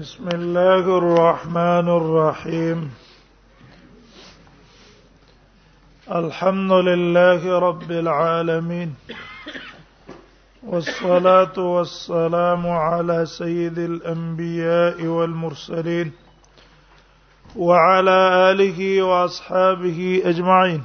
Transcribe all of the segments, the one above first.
بسم الله الرحمن الرحيم الحمد لله رب العالمين والصلاه والسلام على سيد الانبياء والمرسلين وعلى اله واصحابه اجمعين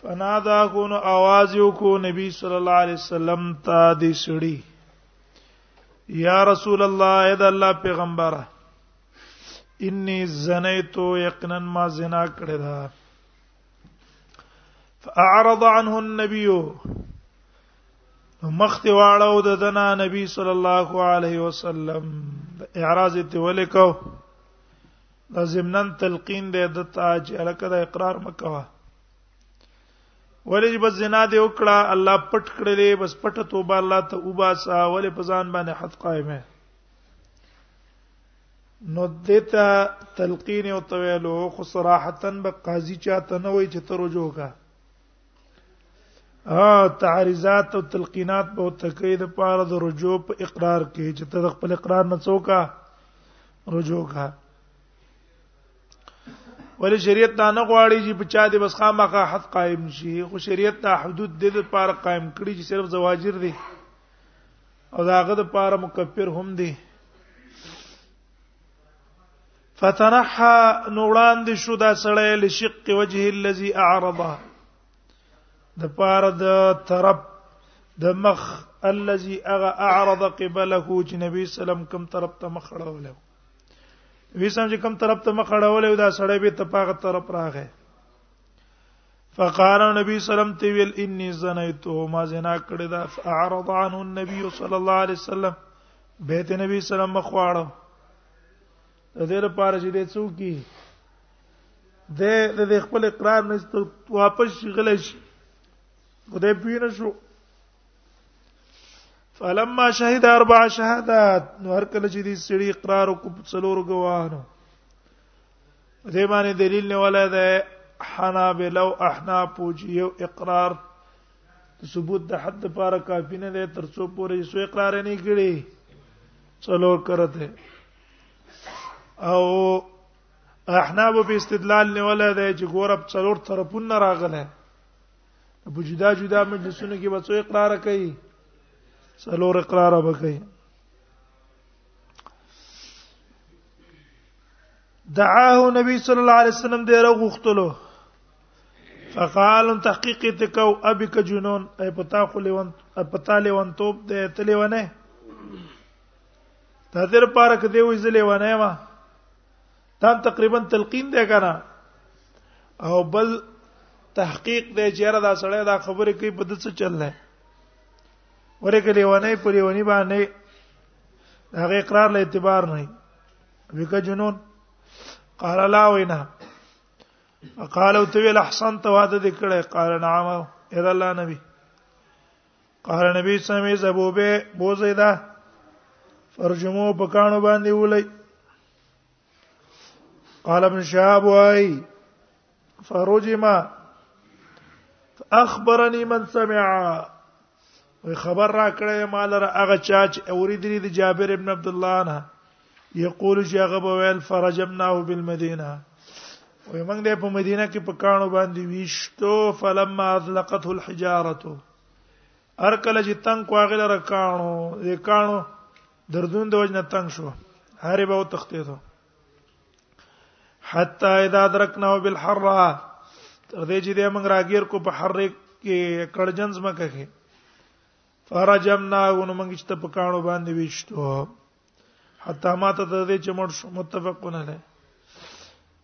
فنادا کو نو आवाज یو کو نبی صلی الله علیه وسلم ته دی سړی یا رسول الله اې د الله پیغمبره انی زنیت یقینا ما زنا کړی دا فاعرض عنه النبي مخت واړو د دنا نبی صلی الله علیه وسلم اعراض ته ولیکو دا زمنن تلقین دی د تاج الکه د اقرار مکوا ولې بس زنا دی وکړه الله پټ کړلې بس پټ توبه الله ته وباسا ولې په ځان باندې حد قائمه نو دته تلقین او تویلو خو صراحتا به قاضي چاته نه وای چې ترجو کا ا تعریضات او تلقینات په تکید د پاره د رجوع په اقرار کې چې ته خپل اقرار نه څوکا رجوع کا ولې شریعت دا نه غواړي چې په چا دې بس خامخا حد قائم شي خو شریعت دا حدود دې د پاره قائم کړی چې صرف زواجر دي او داغه د پاره مکفر هم دي فتنحا نوړان دي شو دا سړی لشق وجه الذي اعرضه د پاره د طرف د مخ الذي اغه اعرض قبله چې نبی سلام کم طرف ته مخ اړوله وی سم چې کم طرف ته مخ اړوله دا سړی به تپاغه طرف راغی فقال نبی سلام تی ویل انی زنیت ما زنا کړی دا اعرض عنه النبي صلی الله علیه وسلم بیت نبی سلام مخواړو د دې لپاره چې دې څوک کی د د خپل اقرار نه واپس شي غلی شي خدای پوینه شو فلما شهد اربع شهادات نو هر کله چې دې سړي اقرار کو څلور گواهانو دې باندې دلیل نه ولا ده حنابلو احناف یو اقرار ثبوت د حد لپاره کافی نه دی ترڅو پورې سو اقرار نه کړي چلو کرته او احناب په استدلال نه ولا دی چې ګورب څلور طرفونه راغله په جدا جدا مجلسونو کې بچو اقرار کوي څلور اقرار وکړي دعاه نبی صلی الله علیه وسلم دې راغختلو فقال تحقیق تکو ابي ک جنون اي پتا خو لون پتا لون توپ دې تلې ونه تذر پارک دی وې زلې ونه ما دا تقریبا تلقین دی کنه او بل تحقیق دی چې را دا سړی دا خبره کوي په دڅ چل نه ورکه لیوانه په لیوانی باندې هغه اقرار له اعتبار نه وکه جنون قال لا وینا قال او تویل احسن ته واده دې کړه قال نعم اذا الله نبی قال نبی سمې زبوبه بوزیدا فرجمو پکانو باندې ولای قال ابن شهاب واي فرجما اخبرني من سمع وی خبر را کړی مال را هغه چا چې اوریدلی د جابر ابن عبد الله نه یقول چې هغه به ویل فرجمناه بالمدینه وی موږ د په مدینه کې په کانو باندې ویشتو فلما اذلقته الحجاره هر کله چې تنگ کواغل را کانو د کانو دردون د وجنه تنگ شو هرې به تختې ته حتا اذا درکنا بالحرا تر دې چې دې موږ راګیر کو په حر کې کړجنز مکه کې فرجمنا ونو موږ چې په کانو باندې وشتو حتا ما ته دې چې مړ شو متفقون علی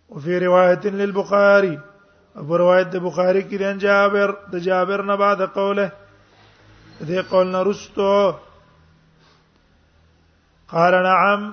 او فی روایت للبخاری ابو روایت د بخاری کې د جابر د جابر نه بعد قوله دې قول نه رستو قال نعم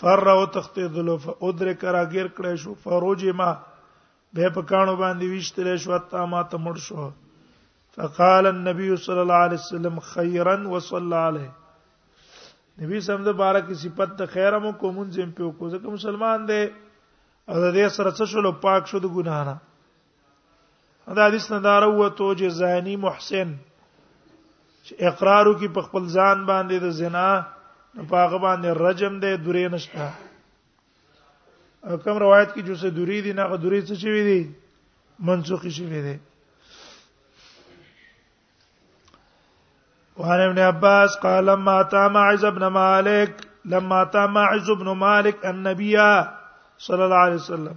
فر او تختیدل فادرک راګیر کړی شو فروجما به په کانو باندې ویشتل شو تا ما ته مړ شو فقال النبي صلى الله عليه وسلم خيرا وصلى عليه نبی سم د بارا کی صفت د خیر مو کومون زم په کو ځکه مسلمان دی او د دې سره څه شلو پاک شو د ګناه نه دا حدیث نه داروته چې زانی محسن چې اقرارو کې په خپل ځان باندې د زنا په هغه باندې رجم دی درې نشته کوم روایت کې جو سه دوری دي نه غدوري څه شي وي دي منسوخ شي وي دي وعن ابن عباس قال لما اتى معز بن مالك لما اتى معز بن مالك النبي صلى الله عليه وسلم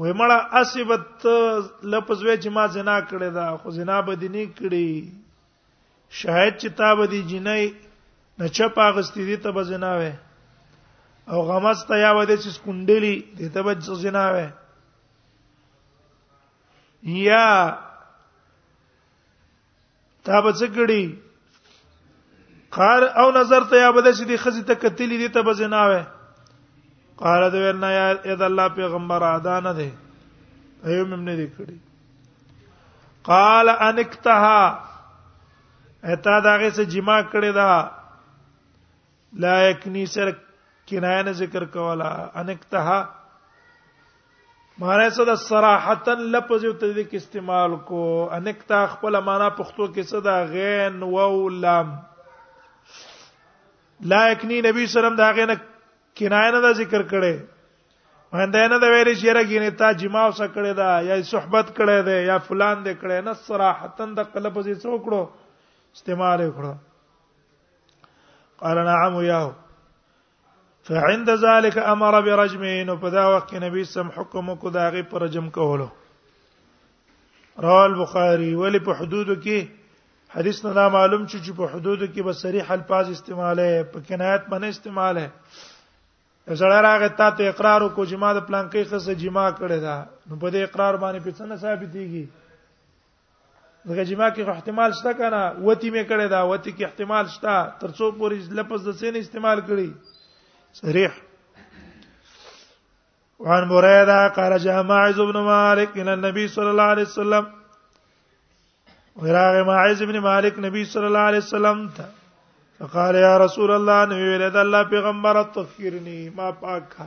وې مړه اسبت لفظ وې چې ما زنا کړې ده خو زنا به دي نه کړې شاید چې تا به دي جنې نه چپ اغستې دي ته به زنا وې او غمز ته یا ودې چې سکونډلې دې ته به زنا وې یا تا به څه کړی قال او نظر ته یا بده چې دی خزي ته کتلی دي ته بزنا وې قال دا ورنا یا اذا الله پیغمبر ادا نه دی ایو مم نه دی کړی قال انکتها اته داغه څه جما کړی دا لا یکنی سر کنایه نه ذکر کولا انکتها معنی څه د صراحتا لفظ یو ته کې استعمال کو انکتا خپل معنا پښتو کې څه دا غین واو لام لا یکنی نبی سلام دا غینه کنایه نه ذکر کړي باندې نه د ویلې شیره ګینه تا جما وسه کړي دا یا صحبت کړي دا یا فلان دې کړي نه صراحتن د قلب زې څو کړو استعمال کړو قال نعم ياه فعند ذلك امر برجمه نو په دا وخت کې نبی سم حکم کو داغه پر رجم کولو رواه البخاري ولی په حدودو کې حدیث نه دا معلوم چې چې په حدودو کې به صریح الفاظ استعماله په کنایت باندې استعماله زړه راغی تا ته اقرار کو جما د پلان کې خصه جما کړی دا نو په دې اقرار باندې په څه نه ثابتېږي دغه جما کې احتمال شته کنه وتی مې کړه دا وتی کې احتمال شته ترڅو پوری لفظ د سین استعمال کړي صریح وعن بريدة قال جاء ماعز بن مالك إلى النبي صلى الله عليه وسلم وراغ ماعز بن مالك نبي صلى الله عليه وسلم ته فقال يا رسول الله نبي ولد الله پیغمبر تذكرني ما پاکه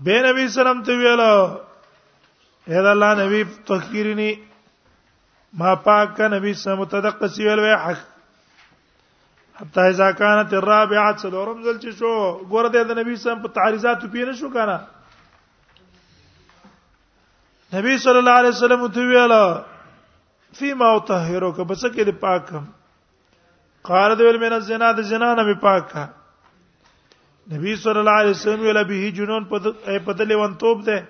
به نبی سلام ته ویل اے الله نبی تخیرنی ما پاک نبی سم متدق سیول وی حق حتی اذا كانت الرابعه څلورم ځل چې شو ګور دې د نبی سم په تعریزات پی نه شو کنه نبی صلی الله علیه وسلم ته ویل فيما اطهرك بس کې دې پاکم قال دی من الزنا د زنا نه پاک کا نبی صلی الله علیه وسلم ویل به جنون په پته لیوان توپ ده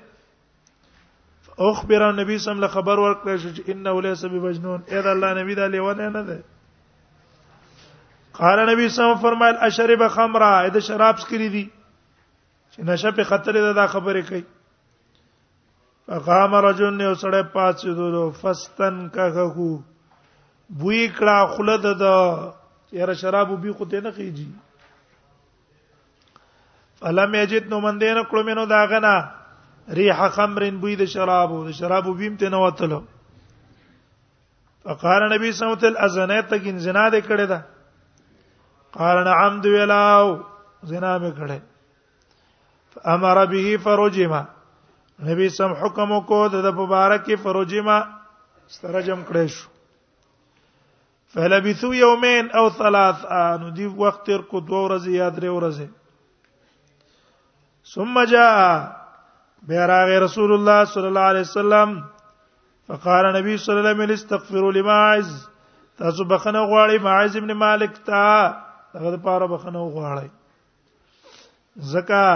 اخبر نبی صلی الله خبر ورکړ شو چې ان ولیس بمجنون اې دا الله نبی دا لیوان نه ده قال نبی صلی الله فرمایل اشرب خمرا اې د شراب سکری دي چې نشه په خطر ده دا خبره کوي فقام رجل یو سړی پاتې دو فستن کغه بوی کړه خلد د یاره شراب بي خو ته نه خيږي فلم یجد نو من دین کړو مینو دا غنا ریح خمر بوی د شراب د شراب بیم ته نه وتلو فقال نبی صلی الله علیه وسلم ازنه ته کین زنا دې کړه دا قال نعم دی ویلاو زنا مې کړه فامر به فرجما نبی سم حکم کو د مبارک فرجما سترجم کړی شو فلبثوا يومين او ثلاثه نو دی وخت تر کو دوه ورځې یا درې ورځې ثم جاء بیا راغی رسول الله صلی الله علیه وسلم فقال نبی صلی الله علیه وسلم استغفر لماعز تاسو بخنه غواړی معاذ ابن مالک ته هغه لپاره بخنه غواړی زکا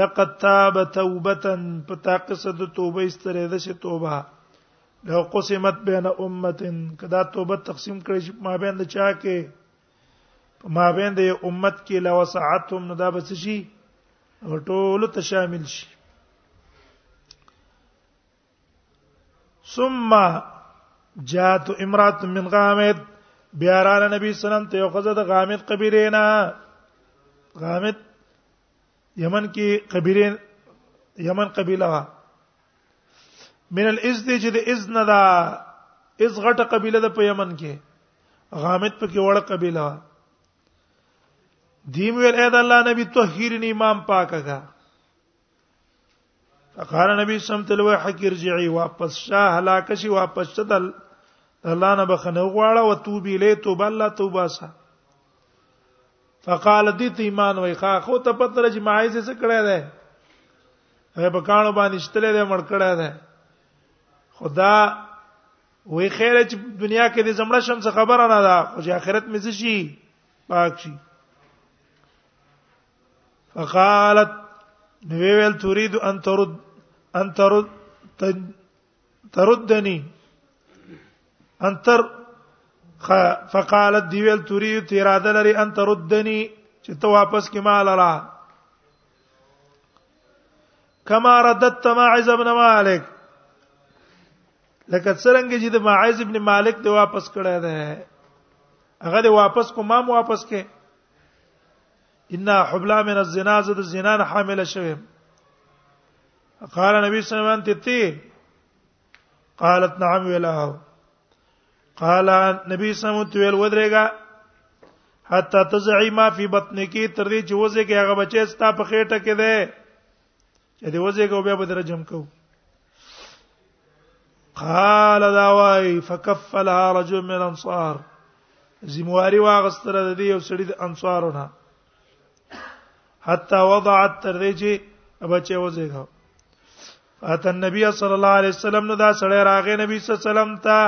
لقد تاب توبه پتا قصه د توبه استره ده شه توبه لو قسمت بین امه کدا توبه تقسیم کړي چې ما بین د چا کې ما بین د امت کې لو ساعتهم نو دا بس شي ټول ته شامل شي ثم جاءت امراه من غامد بیا را نبی سلام ته یو خزه د غامد قبیله نه غامد یمن کې قبیله یمن قبیله وا من الازد چې د اذن دا از غټه قبیله د په یمن کې غامد په کې وړه قبیله وا دیم ویل اې د الله نبی طهیرنی امام پاکه کا فقال نبی سم تلوه حکر جعی واپس شاه هلاک شي واپس تل الله نه بخنه غواړه او توبې له توبه الله توبه سا فقال دې ته ایمان وای خا خو ته پته لري ما یې څه کړه ده هغه په کانو باندې شتلې ده مړ کړه ده خدا وې خیر چې دنیا کې دې زمړه شمس خبره نه ده خو چې آخرت مې څه شي پاک شي فقالت نو ویل تريد ان ترد ان ترد تردني ان تر فقالت دی ویل تريد اراده لري ان تردني چې ته واپس کې مال را کما ردت ماعز ابن مالک لکه څنګه چې د ماعز ابن مالک دی واپس کړه ده هغه دی واپس کو مام واپس کې ان حبلا من الزنا زد زنا حامل شوه قال نبی صلی الله علیه وسلم تی قالت نعم ولا قال نبی صلی الله علیه وسلم ویل ودرېګا حتا تزعی ما فی بطنکی تر دې چې وځي کې هغه بچی ستا په خېټه کې ده چې دی وځيګو بیا به درجم کو قال دا وای فكفلها رجل من الانصار زمواري واغستر د دې یو سړي د انصارونه حتا وضعت تر دې چې بچي وځيګو اتى النبي صلى الله عليه وسلم نو دا سړی راغی نبی صلی الله عليه وسلم ته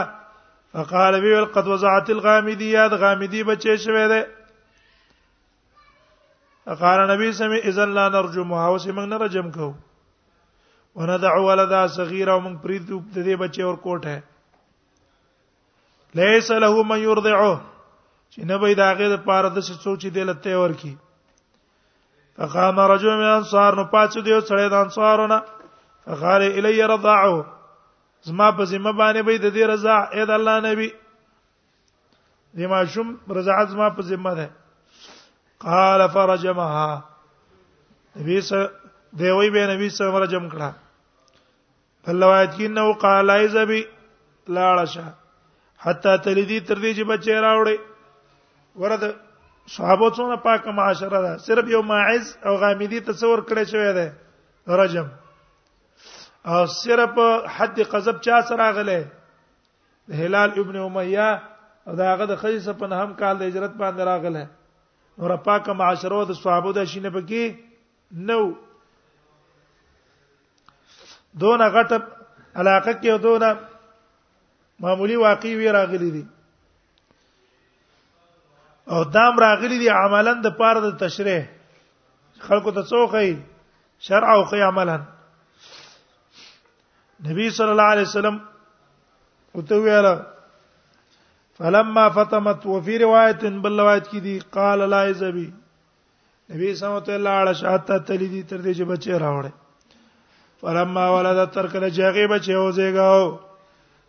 فقال بي قد وزعت الغامديات غامدي بچي شوه ده قال نبی سمي اذا لا نرجو محاوس موږ نه رجم کو وندع ولدا صغيرا موږ پرید د دې بچي اور کوټه ليس له من يرضعه چې نه به داغه د پاره د څه څوک چې دلته ورکی فقام رجل من انصار نو پاتې دی سړی د انصارونه فقال الي رضعه زما په ذمہ باندې به د دې رضا اې د الله نبی دې ماشوم رضاعت ما په ذمہ ده قال فرجمها نبی صلی دی وی به نبی صلی الله علیه وسلم کړه په روایت کې نو قال ایزبی لاړه شه حتا تلذي تر دې چې بچی راوړي ورته صحابه څونه پاک معاشره ده صرف یو ماعز او غامدی تصور کړی شوی دی رجم او صرف حد قذب چا سره غله د هلال ابن امیہ او دا هغه د خیس په نهم کال د هجرت باندې راغله نور پاک معاشره د صحابه د شینه پکې نو دون غټ علاقه کې دون معمولی واقعي وی راغلي دي او دام راغلي دي عملا د پاره د تشریح خلکو ته څوخی شرع او قیاملا نبی صلی الله علیه وسلم او ته ویاله فلما فتمت وفي روایت بل روایت کې دي قال لا يزبي نبی صلی الله علیه وسلم شاته تللی دي تر دې چې بچي راوړي فلما ولد تر کله چې هغه بچي اوځيګاو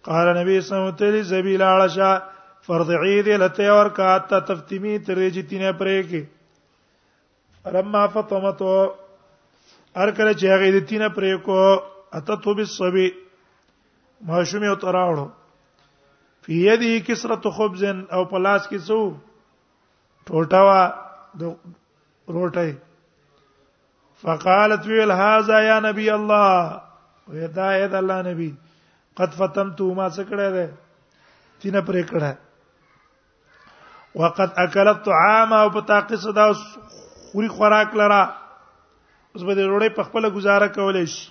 قال نبی صلی الله علیه وسلم تللی زبي لا عشاء فرض عيد لته ورکات تفتمي تر دې چې تینه پرې کې رما فطمتو ار کله چې هغه د تینه پرې کو اتتو بالصبي ماشوم یو تراوړو فی یده کسرت خبز او پلاس کې سو ټوټه وا د روټه فقالت ویل هاذا یا نبی الله ودا اې د الله نبی قد فتمت ما څه کړه ده تینه پرې کړه وقد اكلت طعام او په تاقي صدا خوري خوراک لرا اوس به د روړې په خپل گزاره کولې شي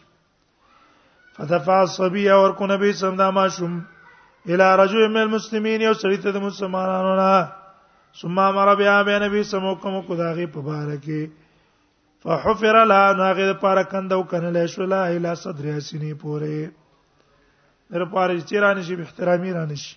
فدفع الصبي اور کو نبی صلی الله علیه وسلم الى رجل من المسلمين یو سړی ته د مسلمانانو نه ثم امر بیا به نبی سمو کوم کو داغه په بار کې فحفر لها ناغه د پاره کندو کنه له شو لا اله صدر سینې پوره در پاره چیرانه شي به احترامي رانه شي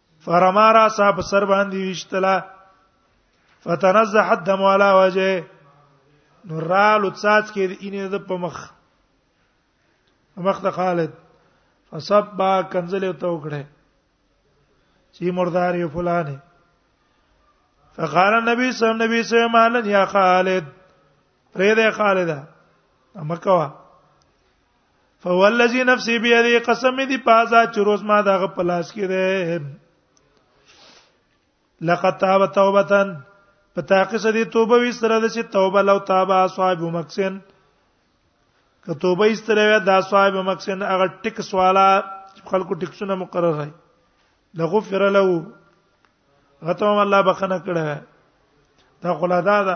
فرما را صاحب سر باندې وشتلا فتنزح الدم على وجهه نورال اتساس کې اینې د په مخ مخ د خالد فصب کنزل ته وکړه چې مردار یو فلانه فقال النبي صلى الله عليه وسلم مالن يا خالد پرې ده خالد مکوا فوالذي نفسي بيدي قسم دي پازا چې روز ما دغه پلاس کې ده لقد تاب توبه پتا کې سدي توبه وي سره د چې توبه لو تاب اصحاب مکسن که توبه یې سره وي د اصحاب مکسن هغه ټیک سوالا خلکو ټیکسونه مقرر راي لغفر له غتم الله بخنه کړه دا خلادا ده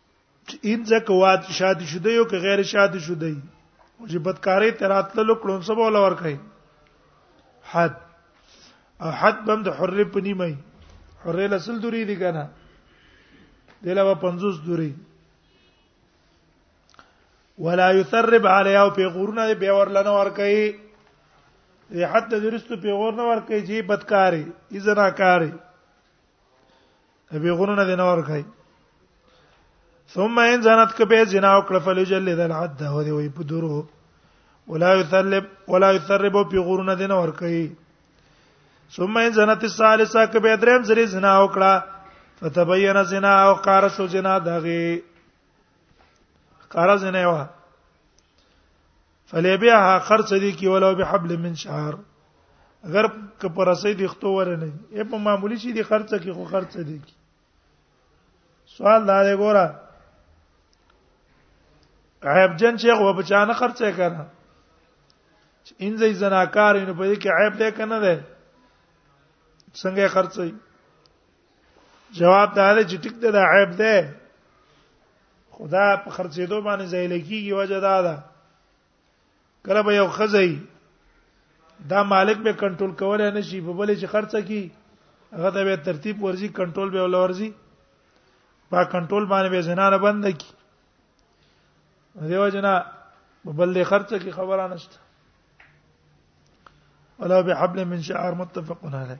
چې ان ځکه وات شادي شوه یو که غیر شادي شوه دی او چې بدکارې تراتلو کړون سبا ولا ور کوي حد او حد بم د حر په نیمه حر له سل دوری دی کنه دلوا 50 دوری ولا يثرب عليها په غورونه به ور لنه ور کوي حد د درستو په غور نه ور کوي چې بدکارې اذن کارې ابي غرونه دې نه ورکای ثم ان زنت کبه زنا او کړه فلجل ذل عد هو دی وي پدرو ولا يثلب ولا يثرب په غرونه دې نه ورکای ثم ان زنت الثالثه کبه دریم زری زنا او کړه فتبين زنا او قار شو زنا دغه قار زنا وا فلیبیعها خرڅ دي کی ولو بحبل من شعر اگر که پر رسې دي خطو ور نه ای په معمولی شي دي خرڅ کی خو خرڅ دي کی سوال دا دی ګوره عیب جن شیخ و بچانه خرڅ کړه انځي زناکار نو په دې کې عیب ده کنه ده څنګه خرڅي جواب دا دی چې ټیک ده عیب ده خدا په خرڅېدو باندې زایل کیږي وجه دا ده کله به یو خزای دا مالک به کنټرول کولای نه شي په بل چې خرڅه کی هغه ته به ترتیب ورزي کنټرول به ولورزي با کنټرول باندې به زنانه بند کی دیو جنا بل دې خرڅه کی خبره نشته ولا بحبل من شعر متفق علیه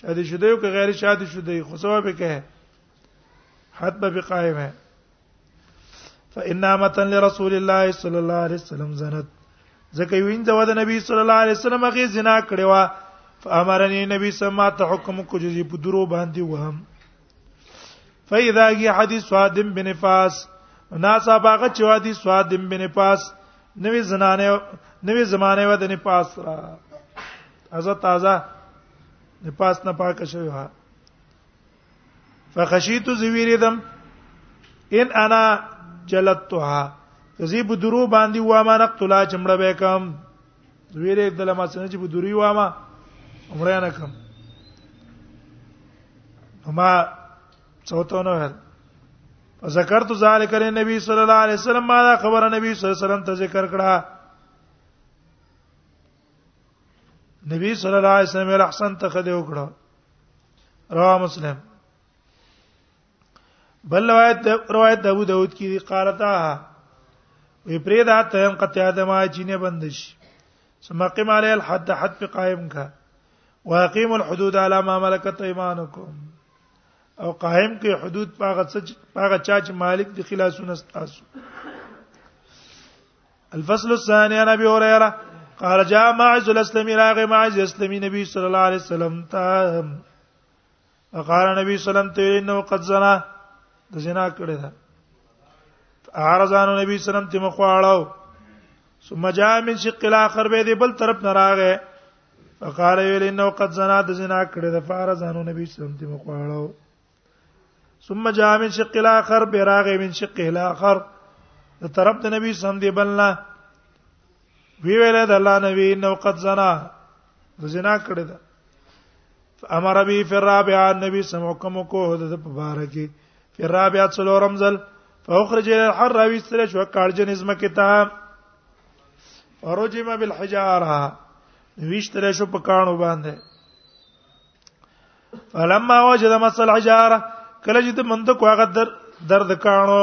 شادي شوی دی او که غیر شادي شوی دی خو ثواب یې کوي حد به قائم ہے فإنها متن لرسول الله صلی الله علیه وسلم زنت ځکه وین دا د نبی صلی الله علیه وسلم هغه زنا کړې و فامرني نبی سما ته حکم کو جزې په درو باندې وهم فإذا هي حديث سواد بن فاس ناسا باغه چې وادي سواد بن فاس نوې زنانه نوې زمانه و د نه پاس را ازه تازه نه پاس نه پاک شوی ها فخشیت زویریدم ان انا جلتها زی بدرو باندې و ما نقتلا چمړه وکم ویره د لمه څنګه چې بدوري وامه عمره نه کوم ما څوته نه ویل فذكرت ذلك للنبي صلى الله عليه وسلم ما دا خبره نبی صلی الله علیه وسلم ته ذکر کړه نبی صلی الله علیه وسلم احسن ته خدای وکړه رواه مسلم بل روایت روایت د ابو داود کې دی قالتا وی پرې دا ته هم قطع ادم اجینه بند شي ثم قم علی الحد حد په قائم کا واقیم الحدود علی ما ملکت ایمانکم او قائم کې حدود پاغه څه پاغه چا چې مالک د خلاصونه تاسو الفصل الثاني عن ابي هريره قال جاء معز الاسلمي راغ معز الاسلمي نبي صلى الله عليه وسلم تا فقال نبی صلی الله علیه وسلم ته انه قد زنا د زنا کړی دا عارضان نبی صلی الله علیه وسلم ته مخواړو ثم جاء من شق الاخر به دی بل طرف نه راغې فقال ویل انه قد زنا د زنا کړی دا فارزان نبی صلی الله علیه وسلم ته مخواړو ثم جاء من شق الاخر به راغې من شق الاخر د طرف د نبی صلی الله علیه وسلم دی بلنه وی ویل د الله نبی نو قد زنا د زنا کړی دا امر به فی الرابع نبی سم حکم کو د مبارکی فی الرابع څلورم ځل فاخرج الحر راوی سره شو کارج نظم کتاب ورجم بالحجاره ویشتل شو په کانو باندې فلما وجد مس الحجاره کله چې د مند کو هغه در درد کانو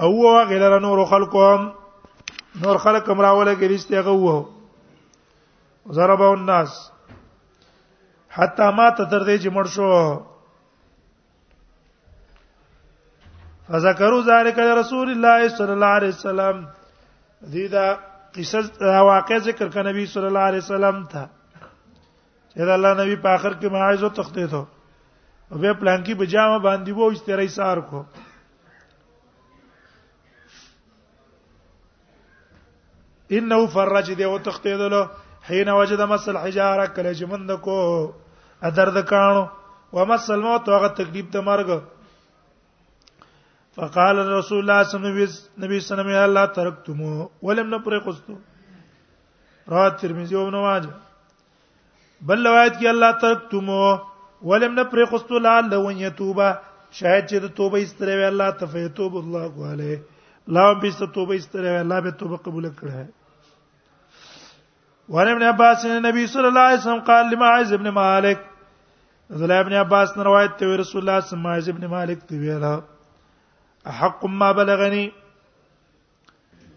او هو غلر نور خلقهم نور خلق امر اوله کې رښتیا غوو ضرب الناس حتا ما ته تر دې چې مړ شو فذكروا ذلك لرسول الله صلى الله عليه وسلم دې دا قصه واقع ذکر کړه نبی صلی الله علیه وسلم ته چې دا الله نبی په اخر کې معاذ تخته ته او به پلان کې بجامه باندې وو چې تیرې سار کو انه فرج دی او تخته دلو حين وجد مس الحجاره کله چې مند کو ادرد کانو ومس الموت هغه تکلیف د مرګ فقال رسول الله صلی الله علیه وسلم نبی صلی الله علیه وسلم ترکتمو ولم نپرې قصتو رواه ترمذی او ابن ماجه بل روایت کې الله ترکتمو ولم نه پرې خوستو لال لو یتوبه شاید چې د توبه استره وی الله تفیتوب الله علیه لا به ست توبه استره وی الله به توبه قبول کړه وعن ابن عباس ان النبي صلى الله عليه وسلم قال لمعاذ بن مالك رضي ابن عباس نے روایت ته رسول الله صلی الله علیه وسلم ابن مالک ته ویلا احق ما بلغني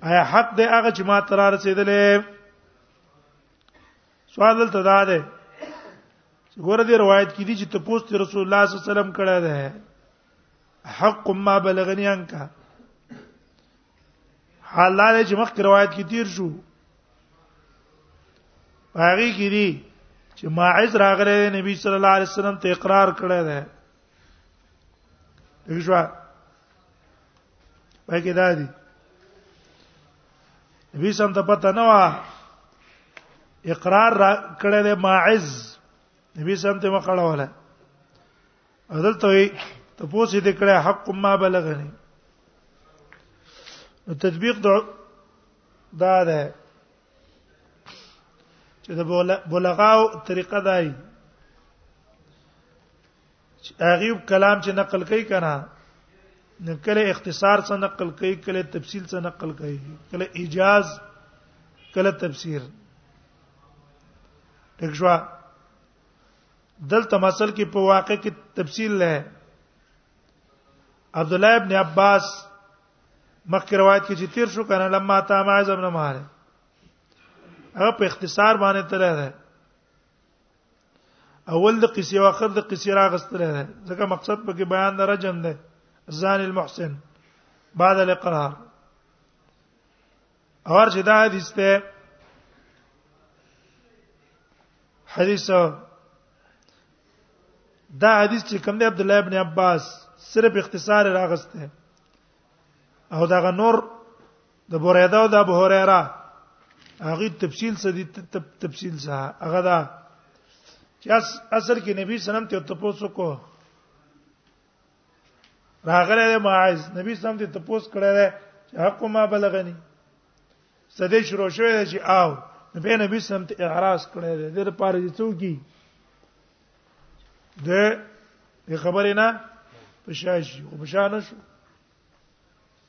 ایا حق دی هغه چې ما تر رسیدلې سوال دلته دا ده ګوره دې روایت کې دي چې ته پوسټ رسول الله صلی الله علیه وسلم کړه ده حق ما بلغنی انکا حالاله چې مخکې روایت کې تیر شو هغه کې دي چې ماعز راغره نبی صلی الله علیه وسلم ته اقرار کړی ده دغه پکې دا دي نبی سم ته پته نه وا اقرار را کړی دی ماعز نبی سم ته مخړه ولا اذل ته ته پوسې دې کړه حق ما بلغني نو تطبیق دا ده چې د بلغاو طریقه دای هغه کلام چې نقل کوي کنه نو کله اختصار څخه نقل کوي کله تفصیل څخه نقل کوي کله ایجاز کله تفسیر دښوا دلته مسل کې په واقع کې تفصیل لای عبد الله ابن عباس مخکې روایت کې چې تیر شو کنه لما تا معاذ ابن مهاره هغه په اختصار باندې تر ده اول د قصې او اخر د قصې راغستل ده ځکه مقصد پکې بیان د رجم ده ځان المحسن بعد الاقرار اور چې دا حدیث ته حدیث دا حدیث چې کوم دی عبد الله ابن عباس صرف اختصار راغسته او دا غنور د بوریده او د ابو هريره هغه تفصیل څه دي تفصیل څه هغه دا چې اصل کې نبی سلام ته تاسو کو راغله د معاذ نبی سلام ته تاسو کړه ده چې حق ما بلغني سده شروع شوه چې آو نبی نبی سلام ته اعراض کړه ده د لپاره چې څوک کی د خبرې نه پښاشي او پښانه شو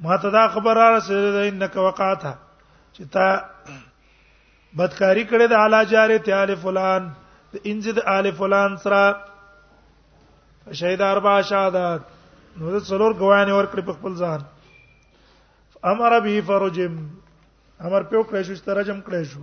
ما ته دا خبر را رسیدل ده انک وقاته چې تا بدکاری کړې د اعلی جاره ته ال فلان د انجد ال فلان سره شهید اربع شهادت نو د څلور غوايان ور کړې په خپل ځان امر به فرجم امر په کړې شو سترجم کړې شو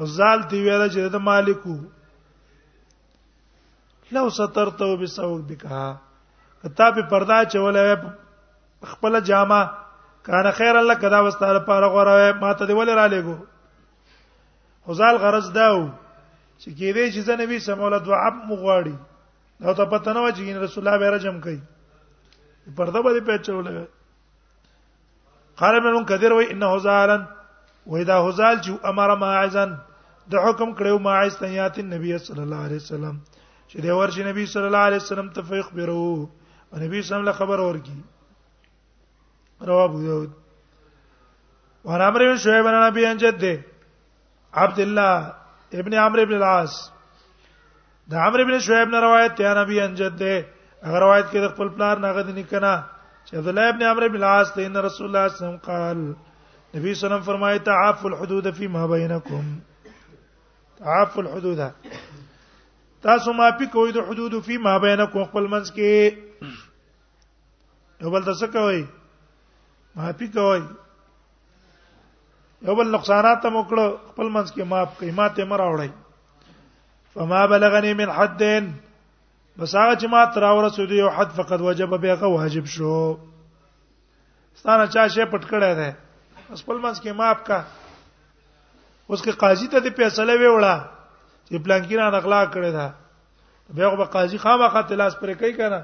حزال دی ویل چې د مالکو لو سترته بسوق بک کته په پردا چولې خپل جامه کان خیر الله کدا واستاره پاره غوړه ما ته دی ولې را لګو حزال غرض داو چې کې دې چې نبی سموله دعا مغواړي دا ته پته نه و چې رسول الله به رجم کوي پرده باندې پېچولې قال ابن المنكدر وای انه هزالا وای دا هزال چې امر ماعزن د حکم کړو ماعز تنیات النبي صلی الله علیه وسلم چې د ورشي نبی صلی الله علیه وسلم ته فیخ بیرو او نبی صلی الله خبر ورکی رواه ابو داود وعن عمرو بن شعيب عن ابي عن جده عبد الله ابن عمرو ابن العاص د عمرو ابن شعیب نه روایت ته نبی انجد ده هغه روایت کې د خپل پلار نه غد نکنه چې عبد الله ابن عمرو ابن العاص ته ان رسول الله صلی الله علیه وسلم قال نبی صلی الله علیه وسلم فرمایي تعاف الحدود فيما بينكم تعاف الحدود تاسو ما پی کوی د حدود فيما بينكم خپل منځ کې یو بل تاسو کوی ما پی کوی یو بل نقصانات هم وکړو خپل منځ کې معاف کړي ماته مر راوړی فما بلغني من حد بس هغه چې ما تر ورسو دی یو حد فقط وجب به هغه واجب شو ستانه چا شی پټ کړی دی بس خپل منځ کې معاف کا اوس کې قاضي ته د فیصله وی وړه چې پلان کې نه اخلاق کړی دا بیا به قاضي خامخا تلاش پرې کوي کنه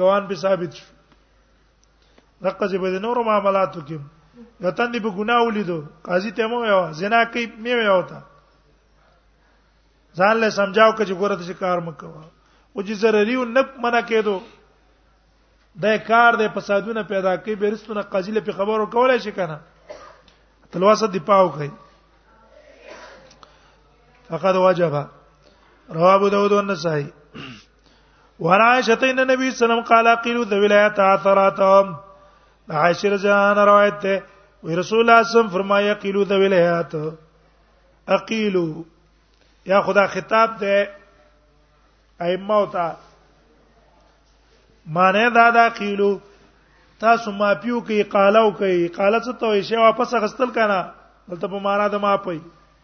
ګوان به ثابت شو دغه چې په نورو معاملاتو کې وطن دی په ګناه ولیدو قاضي ته مو یو زنا کوي مې یو تا ځان له سمجاو کې چې ګوره ته کار مکوه او چې ضروري نه منع کېدو دا کار د فسادونه پیدا کوي بیرستونه قاضي له خبرو کولای شي کنه تلواسه دی پاو کوي فقد وجب رواه ابو داود والنسائي وراشتین نبی سلام قال قیلو د ولایت اثرات عاشر جان روایت ته وی رسول الله صم فرمایا قیلو د ولایت اقیلو یا خدا خطاب ته ائمه او تا معنی دا دا قیلو تاسو ما پیو کې قالو کوي قالت ته یې شی واپس غستل کنه دلته په معنا د ما پي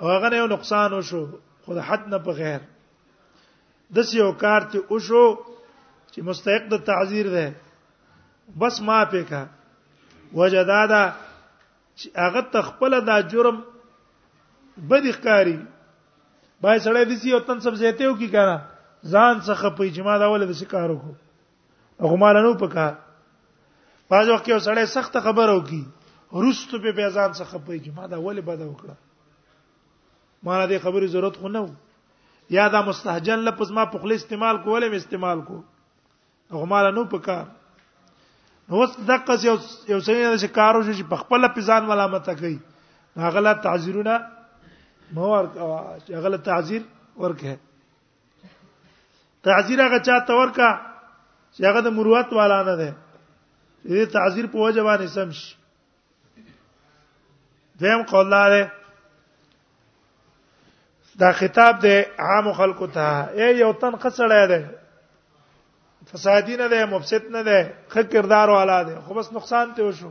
او هغه یو نقصان وشو خو د حد نه په غیر د سیو کار ته وشو چې مستحق د تعذير ده بس ما په کا وجدادا چې هغه تخپل دا جرم بدی ښکاری بای سړی د سیو تن سب زیته یو کی کنه ځان څخه په اجماع دا ول د شکارو کو هغه مالانو پکار باز وخت یو سړی سخت خبره وکي روستو په بیزان څخه پي چې ما دا ولې بده وکړه ما دې خبرې ضرورت خو نه و یا دا مستهجن لپس ما په خله استعمال کولې مې استعمال کو هغه مالانو پکار نو اوس دغه یو یو سړی چې کارو شي په خپل پیزان ملامت کوي هغه لا تعذيرونه مو ورکوا هغه لا تعذير ورکه تعذير هغه چا تور کا چې هغه د مروت والا نه ده دې تعذير په وجه باندې سم شي دیم قول لاره دا خطاب د عام خلکو ته ای یو تن خسړی دی فسادی نه دی مفسد نه دی خکردار والا دی خو بس نقصان ته وشو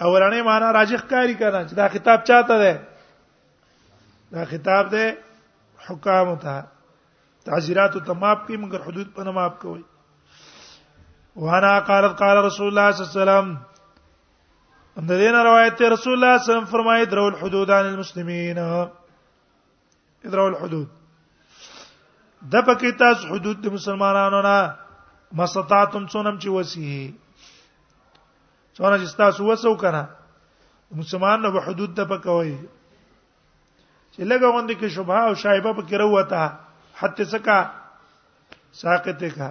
اولنې معنا راجح کاری کړه چې دا خطاب چاته ده دا خطاب ده حکام ته تعزیرات ته ماپ کی مگر حدود په نه ماپ کوي وانا قالت قال رسول الله صلی الله علیه وسلم د دې روایت رسول الله صلی الله علیه وسلم فرمایي درو الحدود عن المسلمین ادراو الحدود د پکې تاسو حدود د مسلمانانو نه مستطاعتم څونم چې وسی څونه چې تاسو وسو کنه مسلمان نه حدود د پکوي چې لګه غوندې کې شوبه او شایبه پکې وروته حتی سکا ساقته کا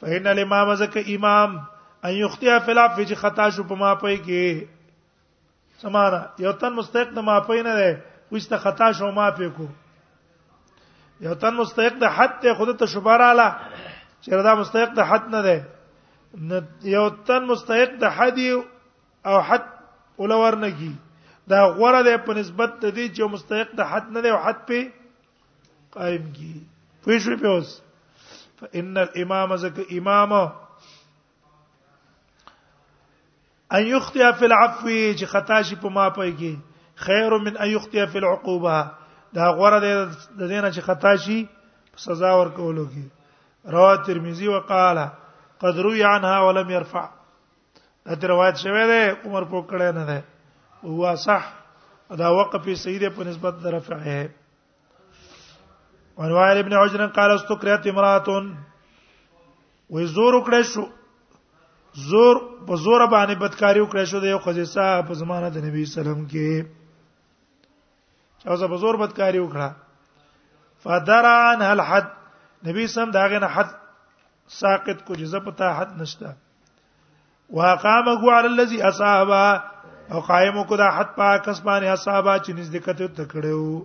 فإن الامام زک امام ان یخطئ فی العفو چې خطا شو په ما پي کې سمارا یو تن مستحق د ما پي نه ده وسته خطا شو ما پي کو یو تن مستحق د حد ته خود ته شبار اعلی چې دا مستحق د حد نه ده یو تن مستحق د حد او حد ولور نه کی دا غوړه ده په نسبت د دې چې مستحق د حد نه ده او حد په قائم کی پوه شو په اوس فإن الإمام زك إمام أن يخطئ في العفو چې خطا شي په ما پي کې خير من أن يخطئ في العقوبة دا غوړه د دینه چې خطا شي په سزا ورکولو کې رواه ترمذی وقاله قد روي عنها ولم يرفع دا روایت شوی دی عمر په کړه نه ده هو صح دا وقف صحیح دی په نسبت د رفعه وروان ابن حجر قال استقرات امراه وې زور وکړې شو زور په زور باندې بدکاری وکړې شو د یو خزیسه په زمانه د نبی سلام کې چاوزه په زور بدکاری وکړه فدران هل حد نبی سم داغه نه حد ساقط کو جزه پتا حد نشته وقامه على الذي اصاب او قائم کو دا حد پا کس باندې اصاب چې نزدېکت ته کړو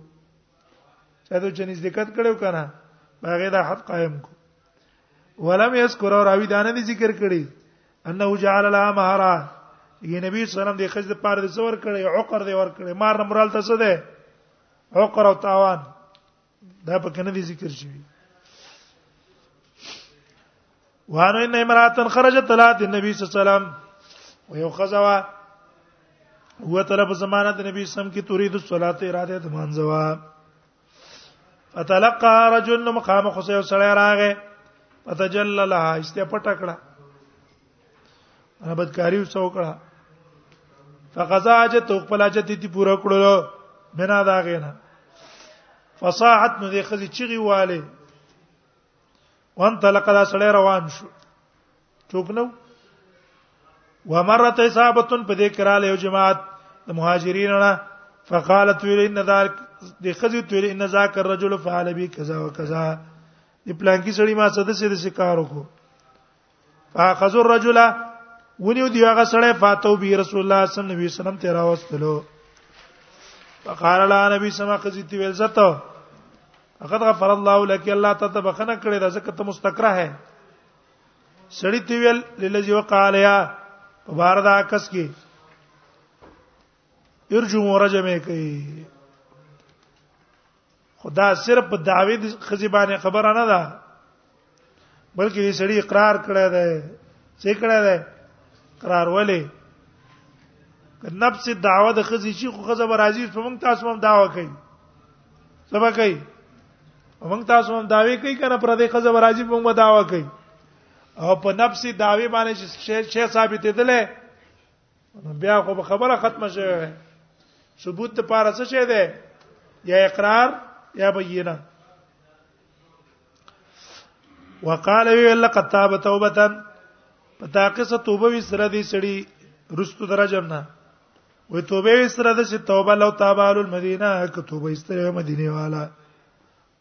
چا ته چې نزدېکت کړو کنه باغې دا حد قائم کو ولم يذكر راوي دا نه ذکر کړي انه جعل لها مهرا یې نبی صلی الله علیه وسلم د خځې د پاره د څور کړي عقر دی ور کړي مار نه مرال ته څه ده عقر او تاوان دا په کنه دي ذکر شوی وانه ان امراتن خرجت لات النبي صلی الله علیه وسلم ويو خزوا هو طلب زمانه نبی سم کی تريد الصلاه اراده د منځوا فتلقى رجل مقام خسيو سره راغه فتجللها استپټکړه انا بدکاری وسو کړه فقضا حاجت خپل حاجت دې پوره کړو بنا دا غینا فصاحت نو دې خزي چغي والے وان تلق دا سړی روان شو چوک نو ومرت حسابه په دې کراله یو جماعت د مهاجرینو نه فقالت ویل ان ذلک د خزی ویل ان ذاک الرجل فعل بي كذا وكذا د پلان کې سړی ما صد سي د شکار وکړو فاخذ الرجل ونیو دی هغه سړی فاتو به رسول الله صلی الله علیه وسلم ته راوستلو فقال لا نبی سما قزیت ویل زته قد غفر الله لك الله تعالی بخنه کړی دا زکه ته مستکره ہے سړی تی ویل للذي وقال یا بار دا کس کی ارجو مرجمه کوي خدا صرف په داوی د خزی باندې خبره نه ده بلکې دې سړی اقرار کړی دی څه کړی دی اقرار ولې نفس دعوه د خزی شي خو خزه برازي په موږ تاسو هم دعوه کوي سبا کوي موږ تاسو هم داوی کوي کنه پر دې خزه برازي په موږ دعوه کوي او په نفس داوی باندې چې شی ثابتې دله نو بیا خو به خبره ختمه شوه ثبوت ته پاره څه شه ده یا اقرار یا بینه وقال وی لقد تاب توبه پتا قصه توبه وی سره دی سړی رستو درجم نه وې توبه استره د چې توبه لو تابال المدینه که توبه استره مدینه والا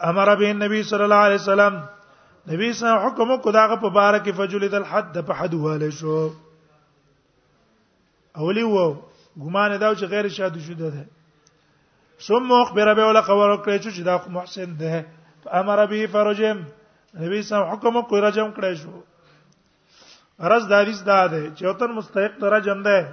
امر به النبي صلی الله علیه وسلم نبی صلی الله حکم کو داغه په بار کې فجلد الحد په حد واله شو اولی وو ګمان دا چې غیر شاده شو ده ثم اخبر به ولا خبر کړی چې دا محسن ده امر به فرجم نبی صلی الله حکم کو رجم کړی شو رز داریس دا ده چې اوتن مستحق تر جم ده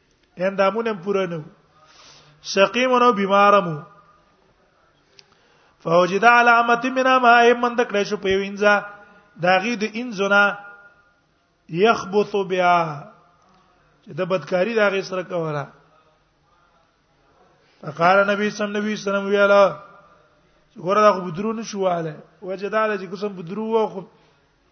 اندامونه پوره نه سقیم نو بیمارمو فوجد علامت من ما من د کړې شو په وینځه داغي د انزنا يخبث بها چې د بدکاری داغي سره کوله فقال نبی صلی الله علیه وسلم ویاله ګوره دا خو بدرو نشواله وجداله چې کوم بدرو و خو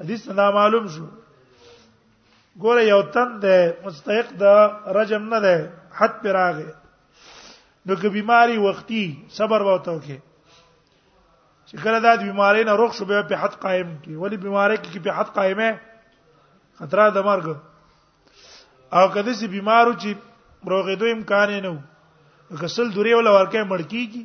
حدیث نه معلوم شو ګوره یو تن ده مستحق ده رجم نه ده حد پر راغې نو که بیماری وختي صبر وته کې چې کله دا د بیماری نه روغ شو به په حد قائم کی ولی بیماری کې په حد قائمه خطر د مرګ او کله چې بیمارو چې روغېدو امکان نه وو کسل دوری ولا ورکه مړکیږي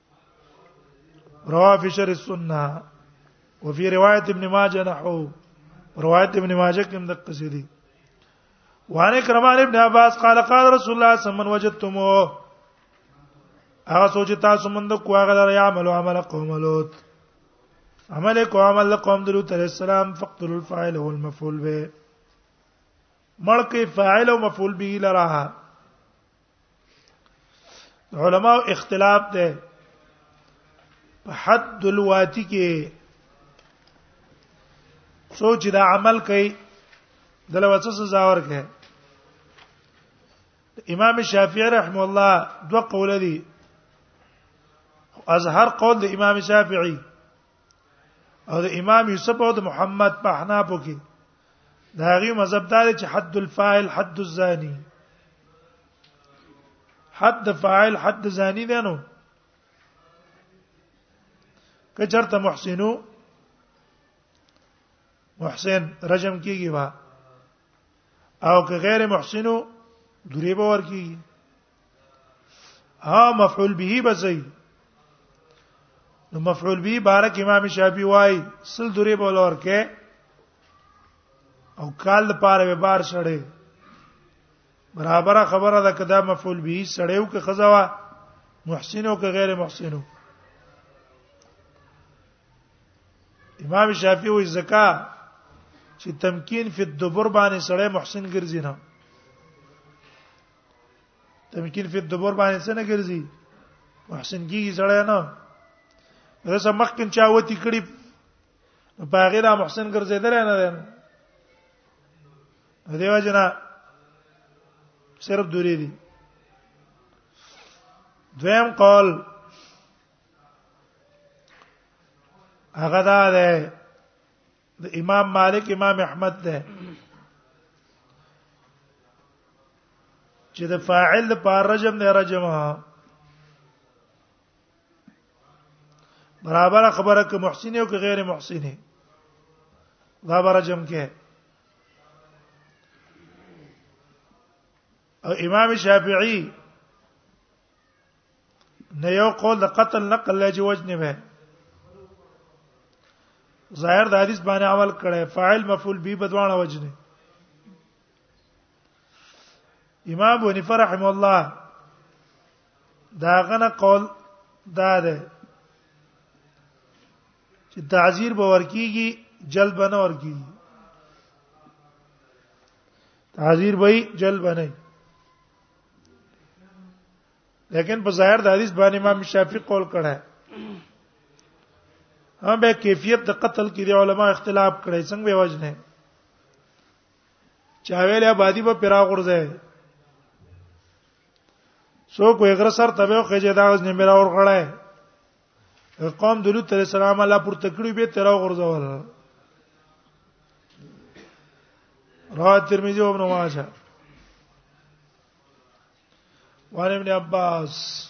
رواه فی شر السنه وفي روایت ابن ماجه نحو روایت ابن ماجه کوم د قصیدی وعن کرمان ابن عباس قال قال رسول الله صلی الله علیه وسلم وجدتموه هغه سوچ تاسو مند کو هغه لري عمل او عمل قوم لوط عمل کو عمل قوم دلوط علیہ السلام فقتل الفاعل والمفعول به ملک فاعل او مفعول به لرها علماء اختلاف ده په حد الواتی کې سوچ دا عمل کوي دله وڅ سزا ورکه امام شافعی رحم الله دو قول دي اظهر قول د امام شافعی او د امام یوسف او د محمد په حنافو کې دا غي مذهب دار چې حد الفاعل حد الزانی حد فاعل حد زانی دی نو که چرته محسنو محسن رجم کیږي وا او که غیر محسنو دریبه ور کیږي ها مفعول به بزي نو مفعول به بارک امام شافعي وای سل درې بول ورکه او کال د پاره به بار شړې برابر خبره ده کدا مفعول به سړیو کې خزوا محسنو کې غیر محسنو امام شافعي وای زکا چې تمکین فی الدبر باندې سړی محسن ګرځي نه تمکین فی الدبر باندې څه نه ګرځي محسن کیږي سره نه دا سم مخکې چا وتی کړي په هغه لا محسن ګرځیدل نه ده دیو جنا صرف دوری دي دویم قول هغه دا ده د امام مالک امام احمد ده چې د فاعل د پار رجم نه رجمه برابر خبره که محسن او که غیر محسن دا برجم کې او امام شافعي نه یو قول د قتل نقل لږ وجنه به ظاهر د حدیث باندې عمل کړي فاعل مفعول به بدوانه وجنه امام ابو حنیفه رحم الله دا غنه قول دا ده چې تعذير به ورکیږي جلب نه ورکیږي تعذير به جلب نه لیکن په ظاهر د حدیث باندې امام شافعي قول کړه هم به کیفیت د قتل کې د علما اختلاف کړي څنګه به وجنه چا ویل آبادی په پیرا غورځي سو کوی غره سر تبه خو چې دا غز نه میرا ور غړای قوم دلوت علیہ السلام الله پر تکړی به تیرا غورځول رواه ترمذی او ابن ماجه وعن ابن عباس